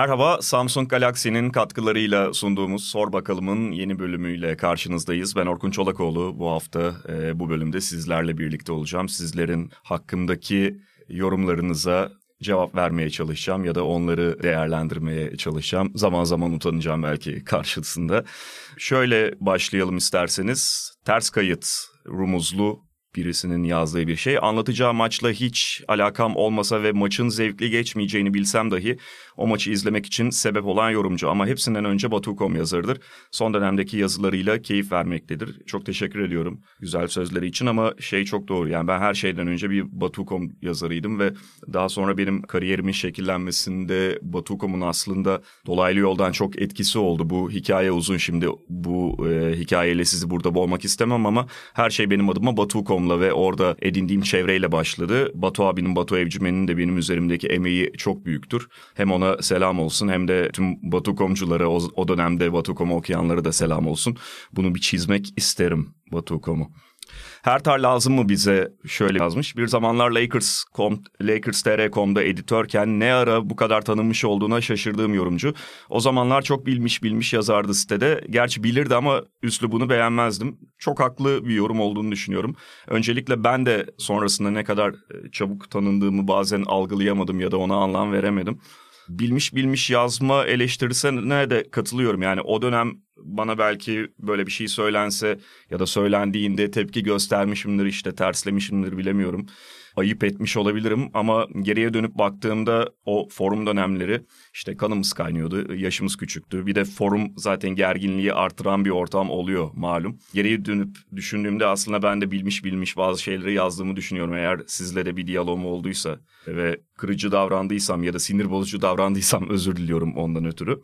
Merhaba, Samsung Galaxy'nin katkılarıyla sunduğumuz Sor Bakalım'ın yeni bölümüyle karşınızdayız. Ben Orkun Çolakoğlu. Bu hafta e, bu bölümde sizlerle birlikte olacağım. Sizlerin hakkımdaki yorumlarınıza cevap vermeye çalışacağım ya da onları değerlendirmeye çalışacağım. Zaman zaman utanacağım belki karşısında. Şöyle başlayalım isterseniz. Ters kayıt rumuzlu birisinin yazdığı bir şey. Anlatacağı maçla hiç alakam olmasa ve maçın zevkli geçmeyeceğini bilsem dahi o maçı izlemek için sebep olan yorumcu. Ama hepsinden önce Batu.com yazarıdır. Son dönemdeki yazılarıyla keyif vermektedir. Çok teşekkür ediyorum güzel sözleri için ama şey çok doğru. Yani ben her şeyden önce bir Batu.com yazarıydım ve daha sonra benim kariyerimin şekillenmesinde Batu.com'un aslında dolaylı yoldan çok etkisi oldu. Bu hikaye uzun şimdi bu e, hikayeyle sizi burada boğmak istemem ama her şey benim adıma Batu.com Batu.com'la ve orada edindiğim çevreyle başladı. Batu abinin, Batu Evcimen'in de benim üzerimdeki emeği çok büyüktür. Hem ona selam olsun hem de tüm Batu.com'culara o, o dönemde Batu.com'u okuyanlara da selam olsun. Bunu bir çizmek isterim Batu.com'u. Hertar lazım mı bize şöyle yazmış. Bir zamanlar Lakers.com, Lakers.com.'da editörken ne ara bu kadar tanınmış olduğuna şaşırdığım yorumcu. O zamanlar çok bilmiş bilmiş yazardı sitede. Gerçi bilirdi ama üslubunu beğenmezdim. Çok haklı bir yorum olduğunu düşünüyorum. Öncelikle ben de sonrasında ne kadar e, çabuk tanındığımı bazen algılayamadım ya da ona anlam veremedim bilmiş bilmiş yazma eleştirisine de katılıyorum. Yani o dönem bana belki böyle bir şey söylense ya da söylendiğinde tepki göstermişimdir işte terslemişimdir bilemiyorum. Ayıp etmiş olabilirim ama geriye dönüp baktığımda o forum dönemleri işte kanımız kaynıyordu, yaşımız küçüktü. Bir de forum zaten gerginliği artıran bir ortam oluyor malum. Geriye dönüp düşündüğümde aslında ben de bilmiş bilmiş bazı şeyleri yazdığımı düşünüyorum. Eğer sizle de bir diyalogum olduysa ve kırıcı davrandıysam ya da sinir bozucu davrandıysam özür diliyorum ondan ötürü.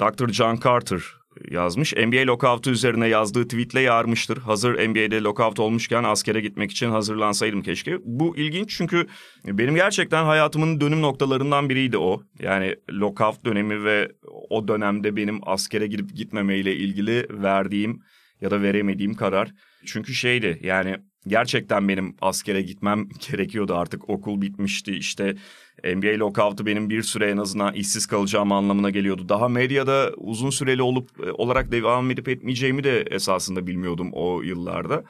Dr. John Carter yazmış. NBA lockout'u üzerine yazdığı tweetle yarmıştır. Hazır NBA'de lockout olmuşken askere gitmek için hazırlansaydım keşke. Bu ilginç çünkü benim gerçekten hayatımın dönüm noktalarından biriydi o. Yani lockout dönemi ve o dönemde benim askere gidip gitmemeyle ilgili verdiğim ya da veremediğim karar. Çünkü şeydi yani gerçekten benim askere gitmem gerekiyordu artık okul bitmişti işte NBA lockout'u benim bir süre en azından işsiz kalacağım anlamına geliyordu. Daha medyada uzun süreli olup e, olarak devam edip etmeyeceğimi de esasında bilmiyordum o yıllarda.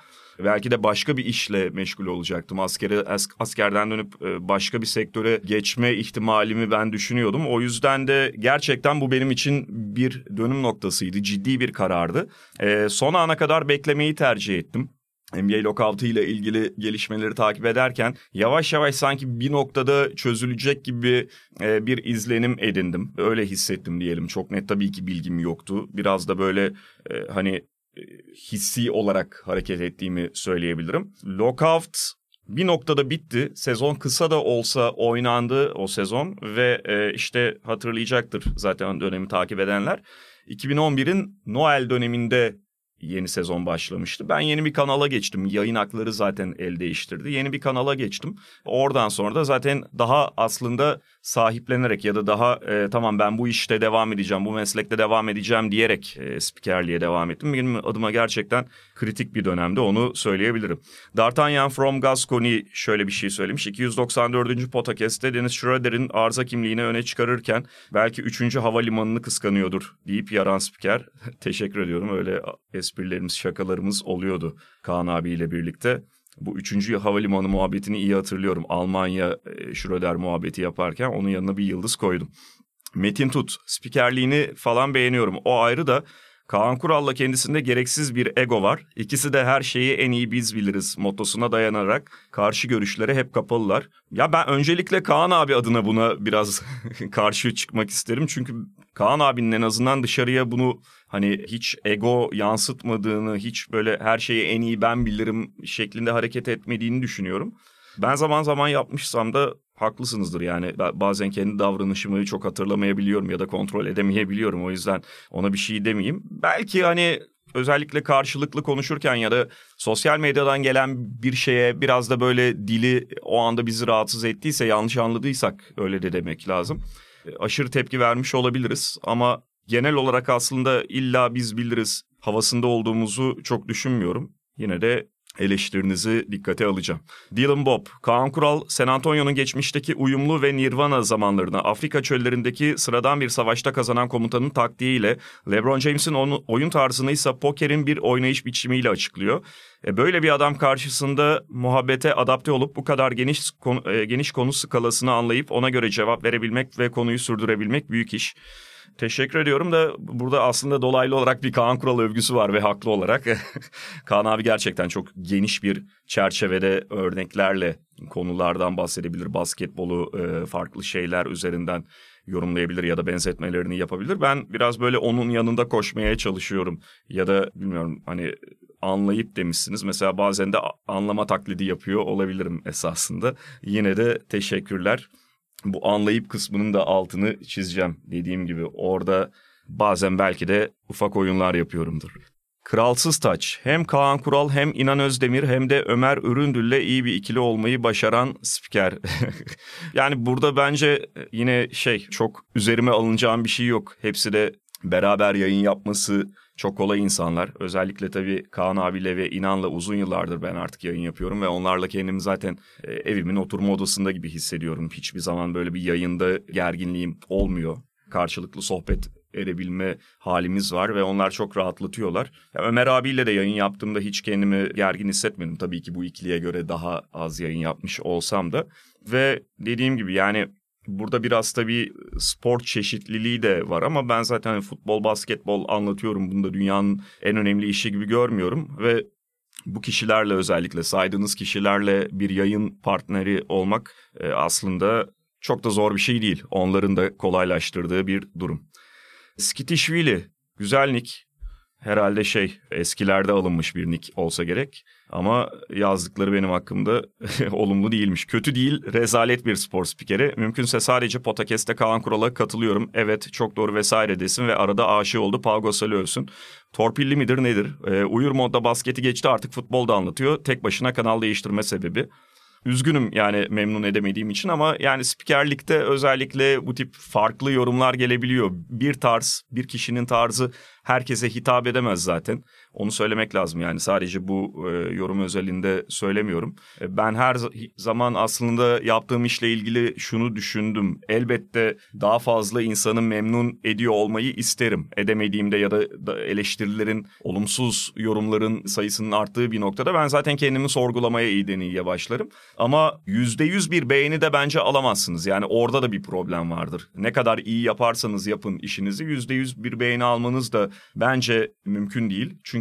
Belki de başka bir işle meşgul olacaktım. Askere, askerden dönüp e, başka bir sektöre geçme ihtimalimi ben düşünüyordum. O yüzden de gerçekten bu benim için bir dönüm noktasıydı. Ciddi bir karardı. E, son ana kadar beklemeyi tercih ettim. NBA lockout'u ile ilgili gelişmeleri takip ederken yavaş yavaş sanki bir noktada çözülecek gibi e, bir izlenim edindim. Öyle hissettim diyelim. Çok net tabii ki bilgim yoktu. Biraz da böyle e, hani e, hissi olarak hareket ettiğimi söyleyebilirim. Lockout bir noktada bitti. Sezon kısa da olsa oynandı o sezon ve işte hatırlayacaktır zaten dönemi takip edenler. 2011'in Noel döneminde yeni sezon başlamıştı. Ben yeni bir kanala geçtim. Yayın hakları zaten el değiştirdi. Yeni bir kanala geçtim. Oradan sonra da zaten daha aslında sahiplenerek ya da daha e, tamam ben bu işte devam edeceğim, bu meslekte devam edeceğim diyerek e, spikerliğe devam ettim. Benim adıma gerçekten kritik bir dönemde onu söyleyebilirim. D'Artagnan from Gascony şöyle bir şey söylemiş. 294. podcast'te Dennis Schroeder'in arıza kimliğini öne çıkarırken belki 3. havalimanını kıskanıyordur deyip yaran spiker. Teşekkür ediyorum. Öyle esprilerimiz, şakalarımız oluyordu Kaan abiyle birlikte. Bu üçüncü havalimanı muhabbetini iyi hatırlıyorum. Almanya e, Schröder muhabbeti yaparken onun yanına bir yıldız koydum. Metin Tut, spikerliğini falan beğeniyorum. O ayrı da Kaan Kural'la kendisinde gereksiz bir ego var. İkisi de her şeyi en iyi biz biliriz motosuna dayanarak karşı görüşlere hep kapalılar. Ya ben öncelikle Kaan abi adına buna biraz karşı çıkmak isterim. Çünkü Kaan abinin en azından dışarıya bunu hani hiç ego yansıtmadığını, hiç böyle her şeyi en iyi ben bilirim şeklinde hareket etmediğini düşünüyorum. Ben zaman zaman yapmışsam da haklısınızdır yani bazen kendi davranışımı çok hatırlamayabiliyorum ya da kontrol edemeyebiliyorum o yüzden ona bir şey demeyeyim. Belki hani özellikle karşılıklı konuşurken ya da sosyal medyadan gelen bir şeye biraz da böyle dili o anda bizi rahatsız ettiyse yanlış anladıysak öyle de demek lazım. Aşırı tepki vermiş olabiliriz ama genel olarak aslında illa biz biliriz havasında olduğumuzu çok düşünmüyorum. Yine de eleştirinizi dikkate alacağım. Dylan Bob, Kaan Kural, San Antonio'nun geçmişteki uyumlu ve Nirvana zamanlarını Afrika çöllerindeki sıradan bir savaşta kazanan komutanın taktiğiyle LeBron James'in oyun tarzını ise pokerin bir oynayış biçimiyle açıklıyor. E böyle bir adam karşısında muhabbete adapte olup bu kadar geniş konu, e, geniş konu skalasını anlayıp ona göre cevap verebilmek ve konuyu sürdürebilmek büyük iş. Teşekkür ediyorum da burada aslında dolaylı olarak bir Kaan Kural övgüsü var ve haklı olarak. Kaan abi gerçekten çok geniş bir çerçevede örneklerle konulardan bahsedebilir. Basketbolu e, farklı şeyler üzerinden yorumlayabilir ya da benzetmelerini yapabilir. Ben biraz böyle onun yanında koşmaya çalışıyorum. Ya da bilmiyorum hani anlayıp demişsiniz. Mesela bazen de anlama taklidi yapıyor olabilirim esasında. Yine de teşekkürler bu anlayıp kısmının da altını çizeceğim dediğim gibi. Orada bazen belki de ufak oyunlar yapıyorumdur. Kralsız Taç. Hem Kaan Kural hem İnan Özdemir hem de Ömer Üründül'le iyi bir ikili olmayı başaran spiker. yani burada bence yine şey çok üzerime alınacağım bir şey yok. Hepsi de beraber yayın yapması çok kolay insanlar. Özellikle tabii Kaan abiyle ve İnan'la uzun yıllardır ben artık yayın yapıyorum ve onlarla kendimi zaten e, evimin oturma odasında gibi hissediyorum. Hiçbir zaman böyle bir yayında gerginliğim olmuyor. Karşılıklı sohbet edebilme halimiz var ve onlar çok rahatlatıyorlar. Ya Ömer abiyle de yayın yaptığımda hiç kendimi gergin hissetmedim. Tabii ki bu ikiliye göre daha az yayın yapmış olsam da. Ve dediğim gibi yani Burada biraz tabii spor çeşitliliği de var ama ben zaten hani futbol, basketbol anlatıyorum. Bunu da dünyanın en önemli işi gibi görmüyorum ve bu kişilerle özellikle saydığınız kişilerle bir yayın partneri olmak e, aslında çok da zor bir şey değil. Onların da kolaylaştırdığı bir durum. Skitishvili, güzel. Herhalde şey eskilerde alınmış bir nick olsa gerek. Ama yazdıkları benim hakkımda olumlu değilmiş. Kötü değil, rezalet bir spor spikeri. Mümkünse sadece podcast'te kalan kurala katılıyorum. Evet, çok doğru vesaire desin ve arada aşığı oldu Pau Gasol'ü övsün. Torpilli midir nedir? Ee, uyur modda basketi geçti artık futbolda anlatıyor. Tek başına kanal değiştirme sebebi. Üzgünüm yani memnun edemediğim için ama yani spikerlikte özellikle bu tip farklı yorumlar gelebiliyor. Bir tarz, bir kişinin tarzı herkese hitap edemez zaten. Onu söylemek lazım yani sadece bu e, yorum özelinde söylemiyorum. E, ben her zaman aslında yaptığım işle ilgili şunu düşündüm. Elbette daha fazla insanı memnun ediyor olmayı isterim. Edemediğimde ya da, da eleştirilerin, olumsuz yorumların sayısının arttığı bir noktada ben zaten kendimi sorgulamaya iyiden başlarım. Ama yüzde yüz bir beğeni de bence alamazsınız. Yani orada da bir problem vardır. Ne kadar iyi yaparsanız yapın işinizi yüzde yüz bir beğeni almanız da bence mümkün değil. Çünkü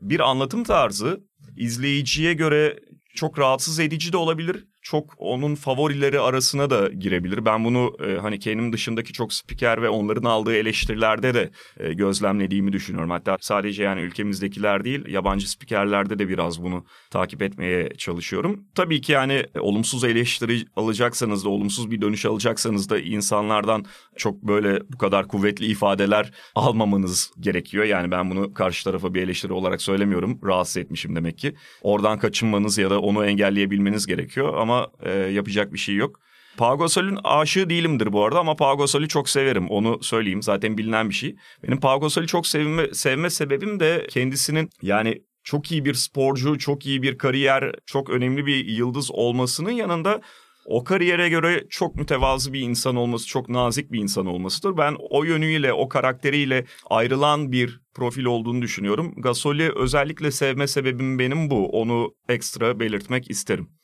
bir anlatım tarzı izleyiciye göre çok rahatsız edici de olabilir çok onun favorileri arasına da girebilir. Ben bunu e, hani kendim dışındaki çok spiker ve onların aldığı eleştirilerde de e, gözlemlediğimi düşünüyorum. Hatta sadece yani ülkemizdekiler değil yabancı spikerlerde de biraz bunu takip etmeye çalışıyorum. Tabii ki yani e, olumsuz eleştiri alacaksanız da olumsuz bir dönüş alacaksanız da insanlardan çok böyle bu kadar kuvvetli ifadeler almamanız gerekiyor. Yani ben bunu karşı tarafa bir eleştiri olarak söylemiyorum. Rahatsız etmişim demek ki. Oradan kaçınmanız ya da onu engelleyebilmeniz gerekiyor ama e, yapacak bir şey yok. Pau Gasol'ün aşığı değilimdir bu arada ama Pau Gasol'ü çok severim. Onu söyleyeyim. Zaten bilinen bir şey. Benim Pau Gasol'ü çok sevme, sevme sebebim de kendisinin yani çok iyi bir sporcu, çok iyi bir kariyer, çok önemli bir yıldız olmasının yanında o kariyere göre çok mütevazı bir insan olması, çok nazik bir insan olmasıdır. Ben o yönüyle, o karakteriyle ayrılan bir profil olduğunu düşünüyorum. Gasol'ü özellikle sevme sebebim benim bu. Onu ekstra belirtmek isterim.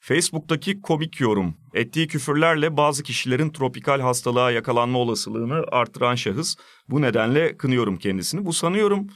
Facebook'taki komik yorum, ettiği küfürlerle bazı kişilerin tropikal hastalığa yakalanma olasılığını artıran şahıs. Bu nedenle kınıyorum kendisini. Bu sanıyorum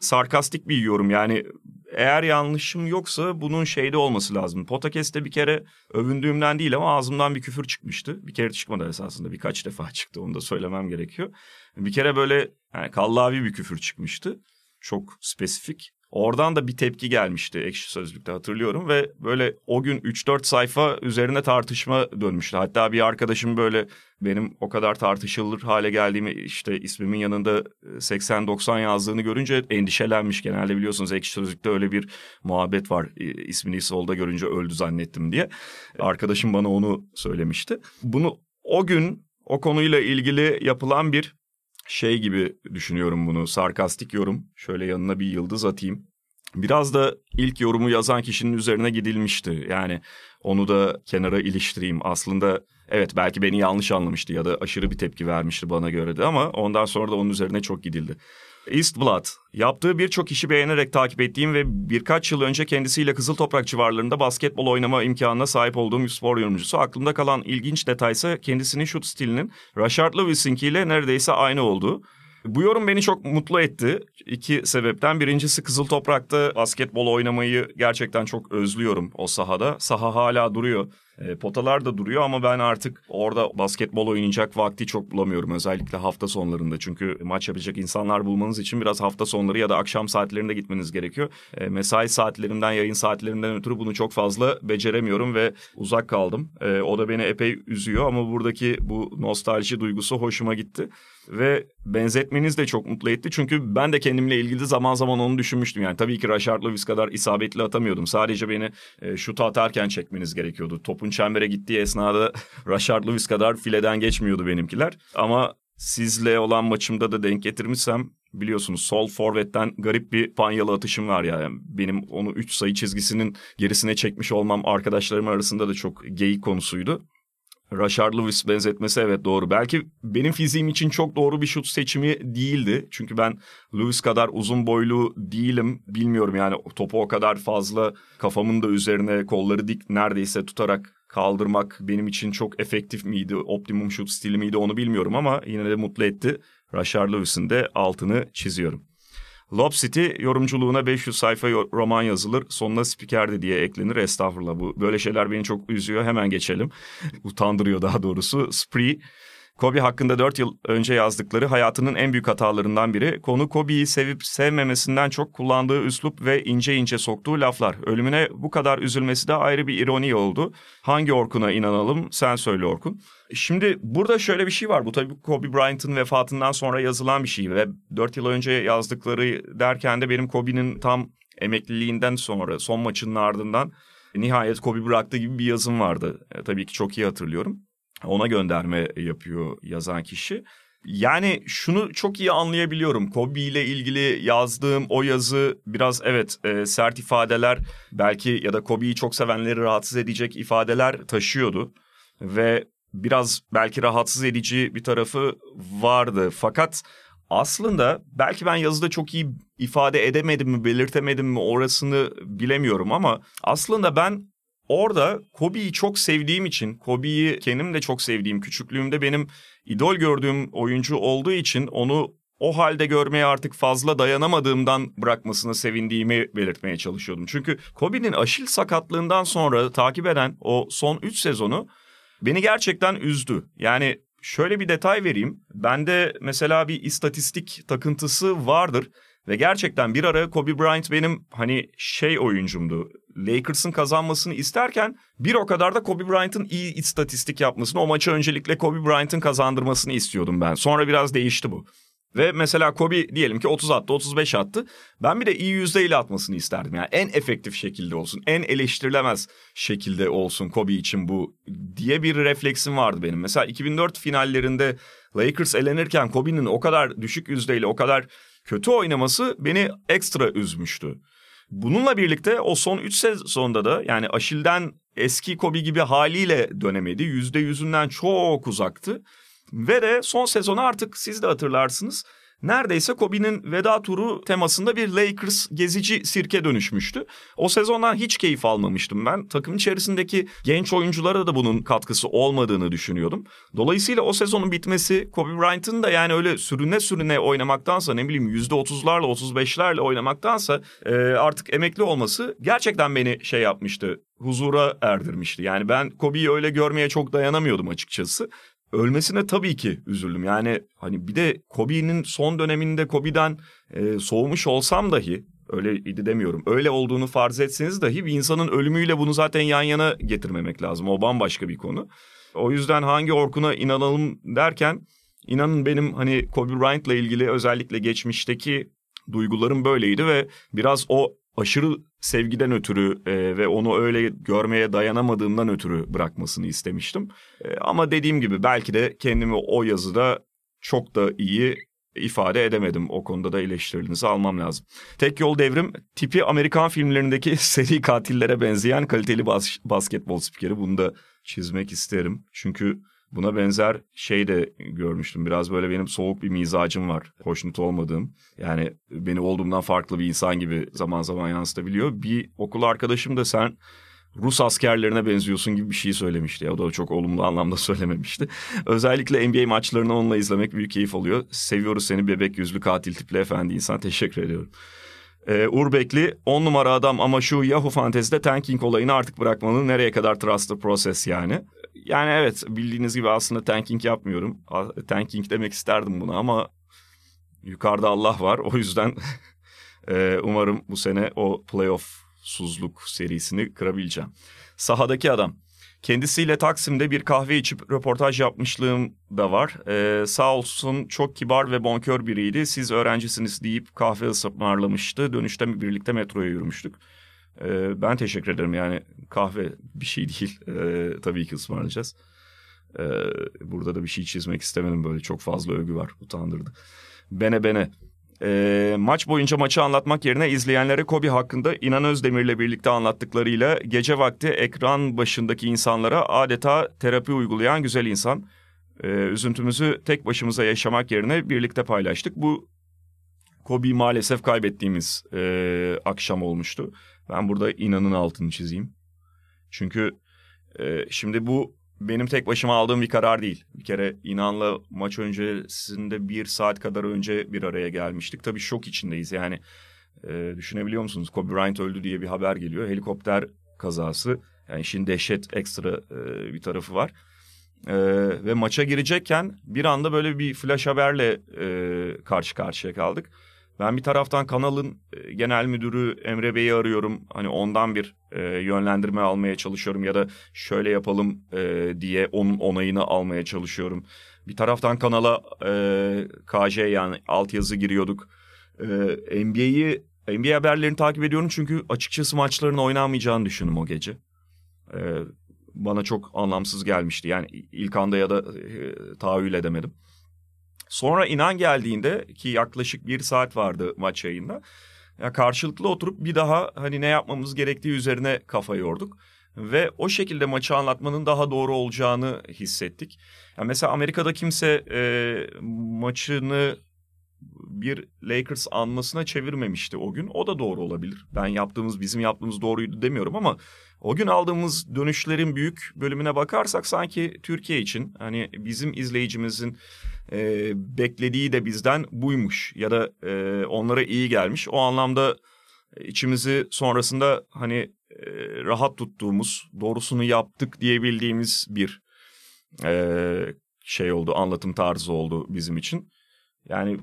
sarkastik bir yorum yani eğer yanlışım yoksa bunun şeyde olması lazım. Podcast'te bir kere övündüğümden değil ama ağzımdan bir küfür çıkmıştı. Bir kere çıkmadı esasında birkaç defa çıktı onu da söylemem gerekiyor. Bir kere böyle yani kallavi bir küfür çıkmıştı. Çok spesifik. Oradan da bir tepki gelmişti ekşi sözlükte hatırlıyorum ve böyle o gün 3-4 sayfa üzerine tartışma dönmüştü. Hatta bir arkadaşım böyle benim o kadar tartışılır hale geldiğimi işte ismimin yanında 80-90 yazdığını görünce endişelenmiş. Genelde biliyorsunuz ekşi sözlükte öyle bir muhabbet var ismini solda görünce öldü zannettim diye. Arkadaşım bana onu söylemişti. Bunu o gün o konuyla ilgili yapılan bir şey gibi düşünüyorum bunu. Sarkastik yorum. Şöyle yanına bir yıldız atayım. Biraz da ilk yorumu yazan kişinin üzerine gidilmişti. Yani onu da kenara iliştireyim. Aslında evet belki beni yanlış anlamıştı ya da aşırı bir tepki vermişti bana göre de ama ondan sonra da onun üzerine çok gidildi. East Blood. Yaptığı birçok işi beğenerek takip ettiğim ve birkaç yıl önce kendisiyle Kızıl Toprak civarlarında basketbol oynama imkanına sahip olduğum bir spor yorumcusu. Aklımda kalan ilginç detay ise kendisinin şut stilinin Rashard Lewis'inkiyle neredeyse aynı olduğu. Bu yorum beni çok mutlu etti. İki sebepten. Birincisi Kızıl Toprak'ta basketbol oynamayı gerçekten çok özlüyorum o sahada. Saha hala duruyor. E, potalar da duruyor ama ben artık orada basketbol oynayacak vakti çok bulamıyorum. Özellikle hafta sonlarında. Çünkü maç yapacak insanlar bulmanız için biraz hafta sonları ya da akşam saatlerinde gitmeniz gerekiyor. E, mesai saatlerimden, yayın saatlerinden ötürü bunu çok fazla beceremiyorum ve uzak kaldım. E, o da beni epey üzüyor ama buradaki bu nostalji duygusu hoşuma gitti. Ve benzetmeniz de çok mutlu etti. Çünkü ben de kendimle ilgili zaman zaman onu düşünmüştüm. Yani tabii ki Rashard Lewis kadar isabetli atamıyordum. Sadece beni e, şutu atarken çekmeniz gerekiyordu. Topun çembere gittiği esnada Rashard Lewis kadar fileden geçmiyordu benimkiler. Ama sizle olan maçımda da denk getirmişsem biliyorsunuz sol forvetten garip bir panyalı atışım var ya. Yani benim onu 3 sayı çizgisinin gerisine çekmiş olmam arkadaşlarım arasında da çok geyik konusuydu. Rashard Lewis benzetmesi evet doğru. Belki benim fiziğim için çok doğru bir şut seçimi değildi. Çünkü ben Lewis kadar uzun boylu değilim. Bilmiyorum yani topu o kadar fazla kafamın da üzerine kolları dik neredeyse tutarak kaldırmak benim için çok efektif miydi, optimum şut stili miydi onu bilmiyorum ama yine de mutlu etti. Rashard Lewis'in de altını çiziyorum. Lob City yorumculuğuna 500 sayfa roman yazılır. Sonuna spikerdi diye eklenir. Estağfurullah bu böyle şeyler beni çok üzüyor. Hemen geçelim. Utandırıyor daha doğrusu. Spree Kobe hakkında 4 yıl önce yazdıkları hayatının en büyük hatalarından biri. Konu Kobe'yi sevip sevmemesinden çok kullandığı üslup ve ince ince soktuğu laflar. Ölümüne bu kadar üzülmesi de ayrı bir ironi oldu. Hangi Orkun'a inanalım? Sen söyle Orkun. Şimdi burada şöyle bir şey var. Bu tabii Kobe Bryant'ın vefatından sonra yazılan bir şey ve 4 yıl önce yazdıkları derken de benim Kobe'nin tam emekliliğinden sonra son maçının ardından nihayet Kobe bıraktı gibi bir yazım vardı. E, tabii ki çok iyi hatırlıyorum. Ona gönderme yapıyor yazan kişi. Yani şunu çok iyi anlayabiliyorum. Kobe ile ilgili yazdığım o yazı biraz evet e, sert ifadeler belki ya da Kobe'yi çok sevenleri rahatsız edecek ifadeler taşıyordu. Ve biraz belki rahatsız edici bir tarafı vardı. Fakat aslında belki ben yazıda çok iyi ifade edemedim mi, belirtemedim mi orasını bilemiyorum ama aslında ben Orada Kobe'yi çok sevdiğim için, Kobe'yi kendim de çok sevdiğim, küçüklüğümde benim idol gördüğüm oyuncu olduğu için onu o halde görmeye artık fazla dayanamadığımdan bırakmasını sevindiğimi belirtmeye çalışıyordum. Çünkü Kobe'nin aşil sakatlığından sonra takip eden o son 3 sezonu beni gerçekten üzdü. Yani şöyle bir detay vereyim. Bende mesela bir istatistik takıntısı vardır. Ve gerçekten bir ara Kobe Bryant benim hani şey oyuncumdu. Lakers'ın kazanmasını isterken bir o kadar da Kobe Bryant'ın iyi istatistik yapmasını, o maçı öncelikle Kobe Bryant'ın kazandırmasını istiyordum ben. Sonra biraz değişti bu. Ve mesela Kobe diyelim ki 30 attı, 35 attı. Ben bir de iyi yüzdeyle atmasını isterdim. Yani en efektif şekilde olsun, en eleştirilemez şekilde olsun Kobe için bu diye bir refleksim vardı benim. Mesela 2004 finallerinde Lakers elenirken Kobe'nin o kadar düşük yüzdeyle, o kadar kötü oynaması beni ekstra üzmüştü. Bununla birlikte o son 3 sezonda da yani Aşil'den eski Kobe gibi haliyle dönemedi. Yüzde yüzünden çok uzaktı. Ve de son sezonu artık siz de hatırlarsınız neredeyse Kobe'nin veda turu temasında bir Lakers gezici sirke dönüşmüştü. O sezondan hiç keyif almamıştım ben. Takım içerisindeki genç oyunculara da bunun katkısı olmadığını düşünüyordum. Dolayısıyla o sezonun bitmesi Kobe Bryant'ın da yani öyle sürüne sürüne oynamaktansa ne bileyim %30'larla 35'lerle oynamaktansa e, artık emekli olması gerçekten beni şey yapmıştı huzura erdirmişti. Yani ben Kobe'yi öyle görmeye çok dayanamıyordum açıkçası ölmesine tabii ki üzüldüm. Yani hani bir de Kobe'nin son döneminde Kobe'den e, soğumuş olsam dahi öyle idi demiyorum. Öyle olduğunu farz etseniz dahi bir insanın ölümüyle bunu zaten yan yana getirmemek lazım. O bambaşka bir konu. O yüzden hangi Orkun'a inanalım derken inanın benim hani Kobe Bryant'la ilgili özellikle geçmişteki duygularım böyleydi ve biraz o aşırı sevgiden ötürü e, ve onu öyle görmeye dayanamadığımdan ötürü bırakmasını istemiştim. E, ama dediğim gibi belki de kendimi o yazıda çok da iyi ifade edemedim. O konuda da eleştirilerinizi almam lazım. Tek yol devrim tipi Amerikan filmlerindeki seri katillere benzeyen kaliteli bas basketbol spikeri. Bunu da çizmek isterim. Çünkü buna benzer şey de görmüştüm. Biraz böyle benim soğuk bir mizacım var. Hoşnut olmadığım. Yani beni olduğumdan farklı bir insan gibi zaman zaman yansıtabiliyor. Bir okul arkadaşım da sen Rus askerlerine benziyorsun gibi bir şey söylemişti. O da çok olumlu anlamda söylememişti. Özellikle NBA maçlarını onunla izlemek büyük keyif oluyor. Seviyoruz seni bebek yüzlü katil tipli efendi insan. Teşekkür ediyorum. Ee, Urbekli 10 numara adam ama şu Yahoo Fantasy'de tanking olayını artık bırakmanın nereye kadar trust process yani. Yani evet bildiğiniz gibi aslında tanking yapmıyorum. Tanking demek isterdim buna ama yukarıda Allah var. O yüzden e, umarım bu sene o playoff suzluk serisini kırabileceğim. Sahadaki adam. Kendisiyle Taksim'de bir kahve içip röportaj yapmışlığım da var. Ee, sağ olsun çok kibar ve bonkör biriydi. Siz öğrencisiniz deyip kahve ısmarlamıştı. Dönüşte birlikte metroya yürümüştük. Ee, ben teşekkür ederim yani kahve bir şey değil. Ee, tabii ki ısmarlayacağız. Ee, burada da bir şey çizmek istemedim böyle çok fazla övgü var utandırdı. Bene bene. E, maç boyunca maçı anlatmak yerine izleyenlere Kobe hakkında İnan Özdemir'le birlikte anlattıklarıyla gece vakti ekran başındaki insanlara adeta terapi uygulayan güzel insan. E, üzüntümüzü tek başımıza yaşamak yerine birlikte paylaştık. Bu Kobe'yi maalesef kaybettiğimiz e, akşam olmuştu. Ben burada İnan'ın altını çizeyim. Çünkü e, şimdi bu benim tek başıma aldığım bir karar değil. Bir kere İnan'la maç öncesinde bir saat kadar önce bir araya gelmiştik. Tabii şok içindeyiz yani. E, düşünebiliyor musunuz? Kobe Bryant öldü diye bir haber geliyor. Helikopter kazası. Yani işin dehşet ekstra e, bir tarafı var. E, ve maça girecekken bir anda böyle bir flash haberle e, karşı karşıya kaldık. Ben bir taraftan kanalın e, genel müdürü Emre Bey'i arıyorum. Hani ondan bir e, yönlendirme almaya çalışıyorum ya da şöyle yapalım e, diye onun onayını almaya çalışıyorum. Bir taraftan kanala e, KJ yani altyazı giriyorduk. E, NBA'yi NBA haberlerini takip ediyorum çünkü açıkçası maçların oynamayacağını düşündüm o gece. E, bana çok anlamsız gelmişti. Yani ilk anda ya da e, tahayyül edemedim. Sonra inan geldiğinde ki yaklaşık bir saat vardı maç yayında. Ya karşılıklı oturup bir daha hani ne yapmamız gerektiği üzerine kafa yorduk. Ve o şekilde maçı anlatmanın daha doğru olacağını hissettik. Ya mesela Amerika'da kimse e, maçını bir Lakers anmasına çevirmemişti o gün. O da doğru olabilir. Ben yaptığımız, bizim yaptığımız doğruydu demiyorum ama o gün aldığımız dönüşlerin büyük bölümüne bakarsak sanki Türkiye için hani bizim izleyicimizin e, beklediği de bizden buymuş ya da e, onlara iyi gelmiş. O anlamda içimizi sonrasında hani e, rahat tuttuğumuz, doğrusunu yaptık diyebildiğimiz bir e, şey oldu, anlatım tarzı oldu bizim için. Yani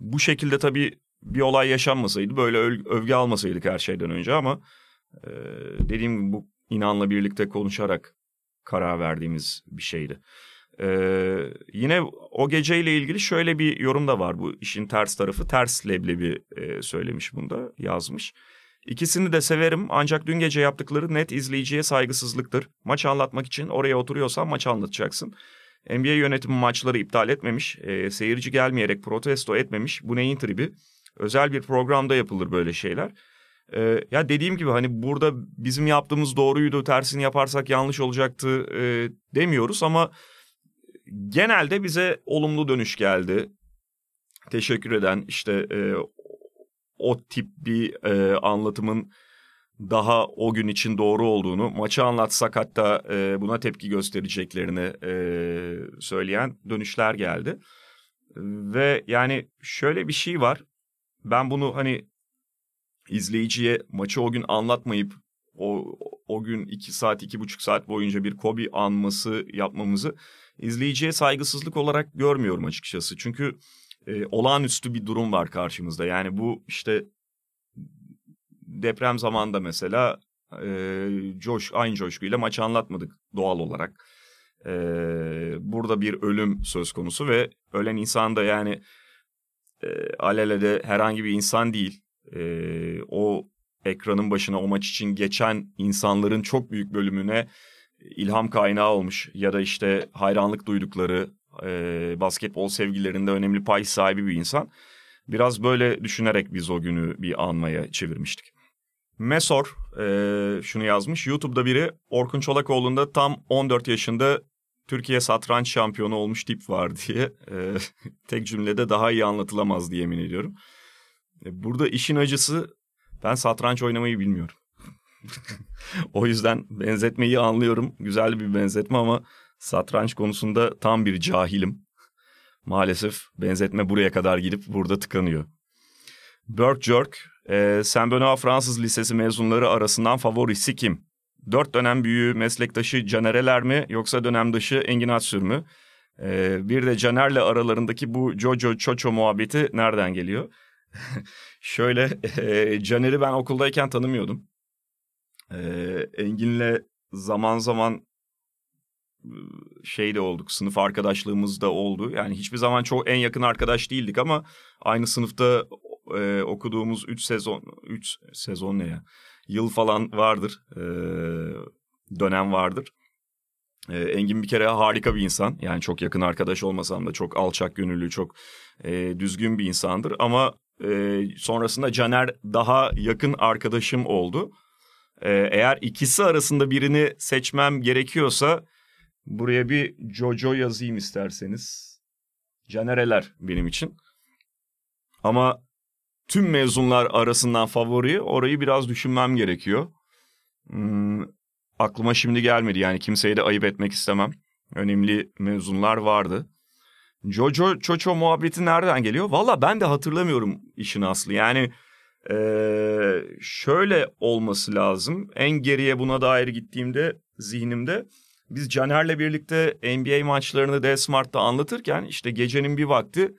bu şekilde tabii bir olay yaşanmasaydı, böyle övgü almasaydık her şeyden önce ama e, dediğim gibi bu inanla birlikte konuşarak karar verdiğimiz bir şeydi. Ee, yine o geceyle ilgili şöyle bir yorum da var bu işin ters tarafı. Ters leblebi e, söylemiş bunda yazmış. İkisini de severim ancak dün gece yaptıkları net izleyiciye saygısızlıktır. Maç anlatmak için oraya oturuyorsan maç anlatacaksın. NBA yönetimi maçları iptal etmemiş, e, seyirci gelmeyerek protesto etmemiş. Bu neyin tribi? Özel bir programda yapılır böyle şeyler. E, ya dediğim gibi hani burada bizim yaptığımız doğruydu, tersini yaparsak yanlış olacaktı e, demiyoruz ama genelde bize olumlu dönüş geldi. Teşekkür eden işte e, o tip bir e, anlatımın daha o gün için doğru olduğunu, maçı anlatsak hatta e, buna tepki göstereceklerini e, söyleyen dönüşler geldi. Ve yani şöyle bir şey var. Ben bunu hani izleyiciye maçı o gün anlatmayıp o o gün iki saat iki buçuk saat boyunca bir Kobe anması yapmamızı izleyiciye saygısızlık olarak görmüyorum açıkçası. Çünkü e, olağanüstü bir durum var karşımızda. Yani bu işte deprem zamanında mesela e, coş aynı coşkuyla maçı anlatmadık doğal olarak. E, burada bir ölüm söz konusu ve ölen insan da yani e, alelede herhangi bir insan değil. E, o ekranın başına o maç için geçen insanların çok büyük bölümüne ilham kaynağı olmuş ya da işte hayranlık duydukları e, basketbol sevgilerinde önemli pay sahibi bir insan. Biraz böyle düşünerek biz o günü bir anmaya çevirmiştik. Mesor e, şunu yazmış. YouTube'da biri Orkun Çolakoğlu'nda tam 14 yaşında Türkiye satranç şampiyonu olmuş tip var diye e, tek cümlede daha iyi anlatılamaz diye emin ediyorum. E, burada işin acısı ben satranç oynamayı bilmiyorum. o yüzden benzetmeyi anlıyorum. Güzel bir benzetme ama satranç konusunda tam bir cahilim. Maalesef benzetme buraya kadar gidip burada tıkanıyor. Burke Jerk, e, Saint Benoît Fransız Lisesi mezunları arasından favorisi kim? Dört dönem büyüğü meslektaşı Canereler mi yoksa dönemdaşı Engin Atsür mü? E, bir de Caner'le aralarındaki bu Jojo Çoço muhabbeti nereden geliyor? Şöyle e, Caner'i ben okuldayken tanımıyordum. E, Engin'le zaman zaman şey de olduk. Sınıf arkadaşlığımız da oldu. Yani hiçbir zaman çok en yakın arkadaş değildik ama aynı sınıfta e, okuduğumuz 3 sezon 3 sezon ne ya? Yıl falan vardır. E, dönem vardır. E, Engin bir kere harika bir insan. Yani çok yakın arkadaş olmasam da çok alçak gönüllü, çok e, düzgün bir insandır. Ama e, sonrasında Caner daha yakın arkadaşım oldu. E, eğer ikisi arasında birini seçmem gerekiyorsa buraya bir Jojo yazayım isterseniz. Canereler benim için. Ama tüm mezunlar arasından favori orayı biraz düşünmem gerekiyor. Hmm, aklıma şimdi gelmedi yani kimseyi de ayıp etmek istemem. Önemli mezunlar vardı. Jojo Çoço muhabbeti nereden geliyor? Valla ben de hatırlamıyorum işin aslı. Yani ee, şöyle olması lazım. En geriye buna dair gittiğimde zihnimde biz Caner'le birlikte NBA maçlarını D-Smart'ta anlatırken işte gecenin bir vakti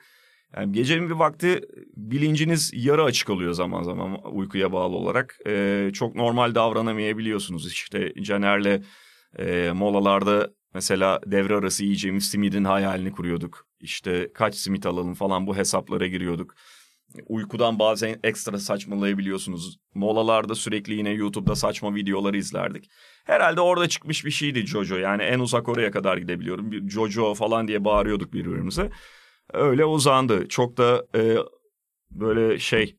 yani gecenin bir vakti bilinciniz yarı açık oluyor zaman zaman uykuya bağlı olarak. Ee, çok normal davranamayabiliyorsunuz. İşte Caner'le e, molalarda mesela devre arası yiyeceğimiz simidin hayalini kuruyorduk. İşte kaç simit alalım falan bu hesaplara giriyorduk. Uykudan bazen ekstra saçmalayabiliyorsunuz. Molalarda sürekli yine YouTube'da saçma videoları izlerdik. Herhalde orada çıkmış bir şeydi Jojo. Yani en uzak oraya kadar gidebiliyorum. Bir Jojo falan diye bağırıyorduk birbirimize. Öyle uzandı. Çok da e, böyle şey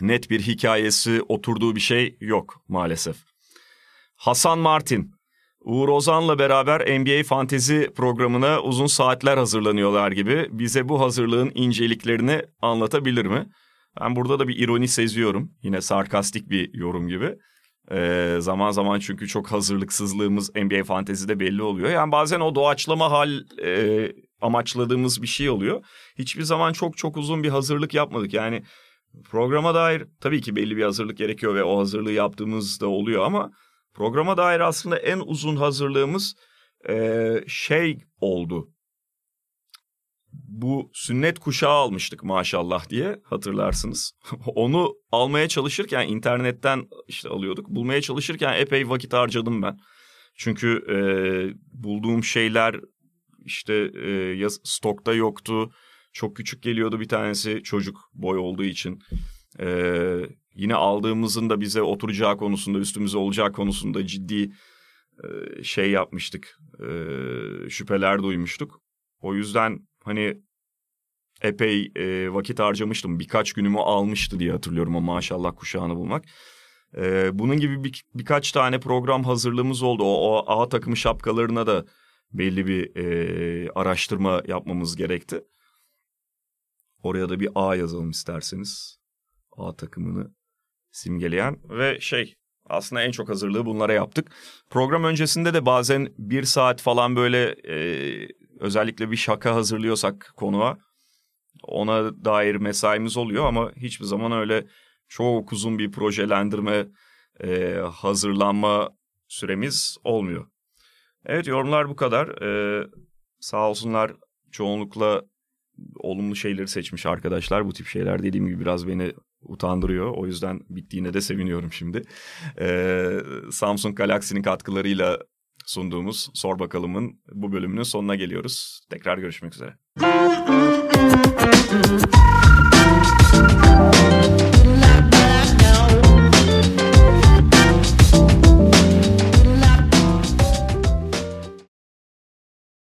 net bir hikayesi oturduğu bir şey yok maalesef. Hasan Martin Uğur Ozan'la beraber NBA fantezi programına uzun saatler hazırlanıyorlar gibi. Bize bu hazırlığın inceliklerini anlatabilir mi? Ben burada da bir ironi seziyorum. Yine sarkastik bir yorum gibi. Ee, zaman zaman çünkü çok hazırlıksızlığımız NBA fantezide belli oluyor. Yani bazen o doğaçlama hal e, amaçladığımız bir şey oluyor. Hiçbir zaman çok çok uzun bir hazırlık yapmadık. Yani programa dair tabii ki belli bir hazırlık gerekiyor ve o hazırlığı yaptığımız da oluyor ama programa dair aslında en uzun hazırlığımız e, şey oldu. Bu sünnet kuşağı almıştık maşallah diye hatırlarsınız. Onu almaya çalışırken internetten işte alıyorduk. Bulmaya çalışırken epey vakit harcadım ben. Çünkü e, bulduğum şeyler işte e, ya stokta yoktu. Çok küçük geliyordu bir tanesi çocuk boy olduğu için. E, yine aldığımızın da bize oturacağı konusunda üstümüze olacağı konusunda ciddi e, şey yapmıştık. E, şüpheler duymuştuk. O yüzden hani epey e, vakit harcamıştım. Birkaç günümü almıştı diye hatırlıyorum o maşallah kuşağını bulmak. E, bunun gibi bir, birkaç tane program hazırlığımız oldu. O, o A takımı şapkalarına da belli bir e, araştırma yapmamız gerekti. Oraya da bir A yazalım isterseniz. A takımını simgeleyen ve şey aslında en çok hazırlığı bunlara yaptık. Program öncesinde de bazen bir saat falan böyle e, özellikle bir şaka hazırlıyorsak konuğa ona dair mesaimiz oluyor ama hiçbir zaman öyle çok uzun bir projelendirme, e, hazırlanma süremiz olmuyor. Evet yorumlar bu kadar. Ee, sağ olsunlar çoğunlukla olumlu şeyleri seçmiş arkadaşlar. Bu tip şeyler dediğim gibi biraz beni utandırıyor. O yüzden bittiğine de seviniyorum şimdi. Ee, Samsung Galaxy'nin katkılarıyla sunduğumuz Sor Bakalım'ın bu bölümünün sonuna geliyoruz. Tekrar görüşmek üzere.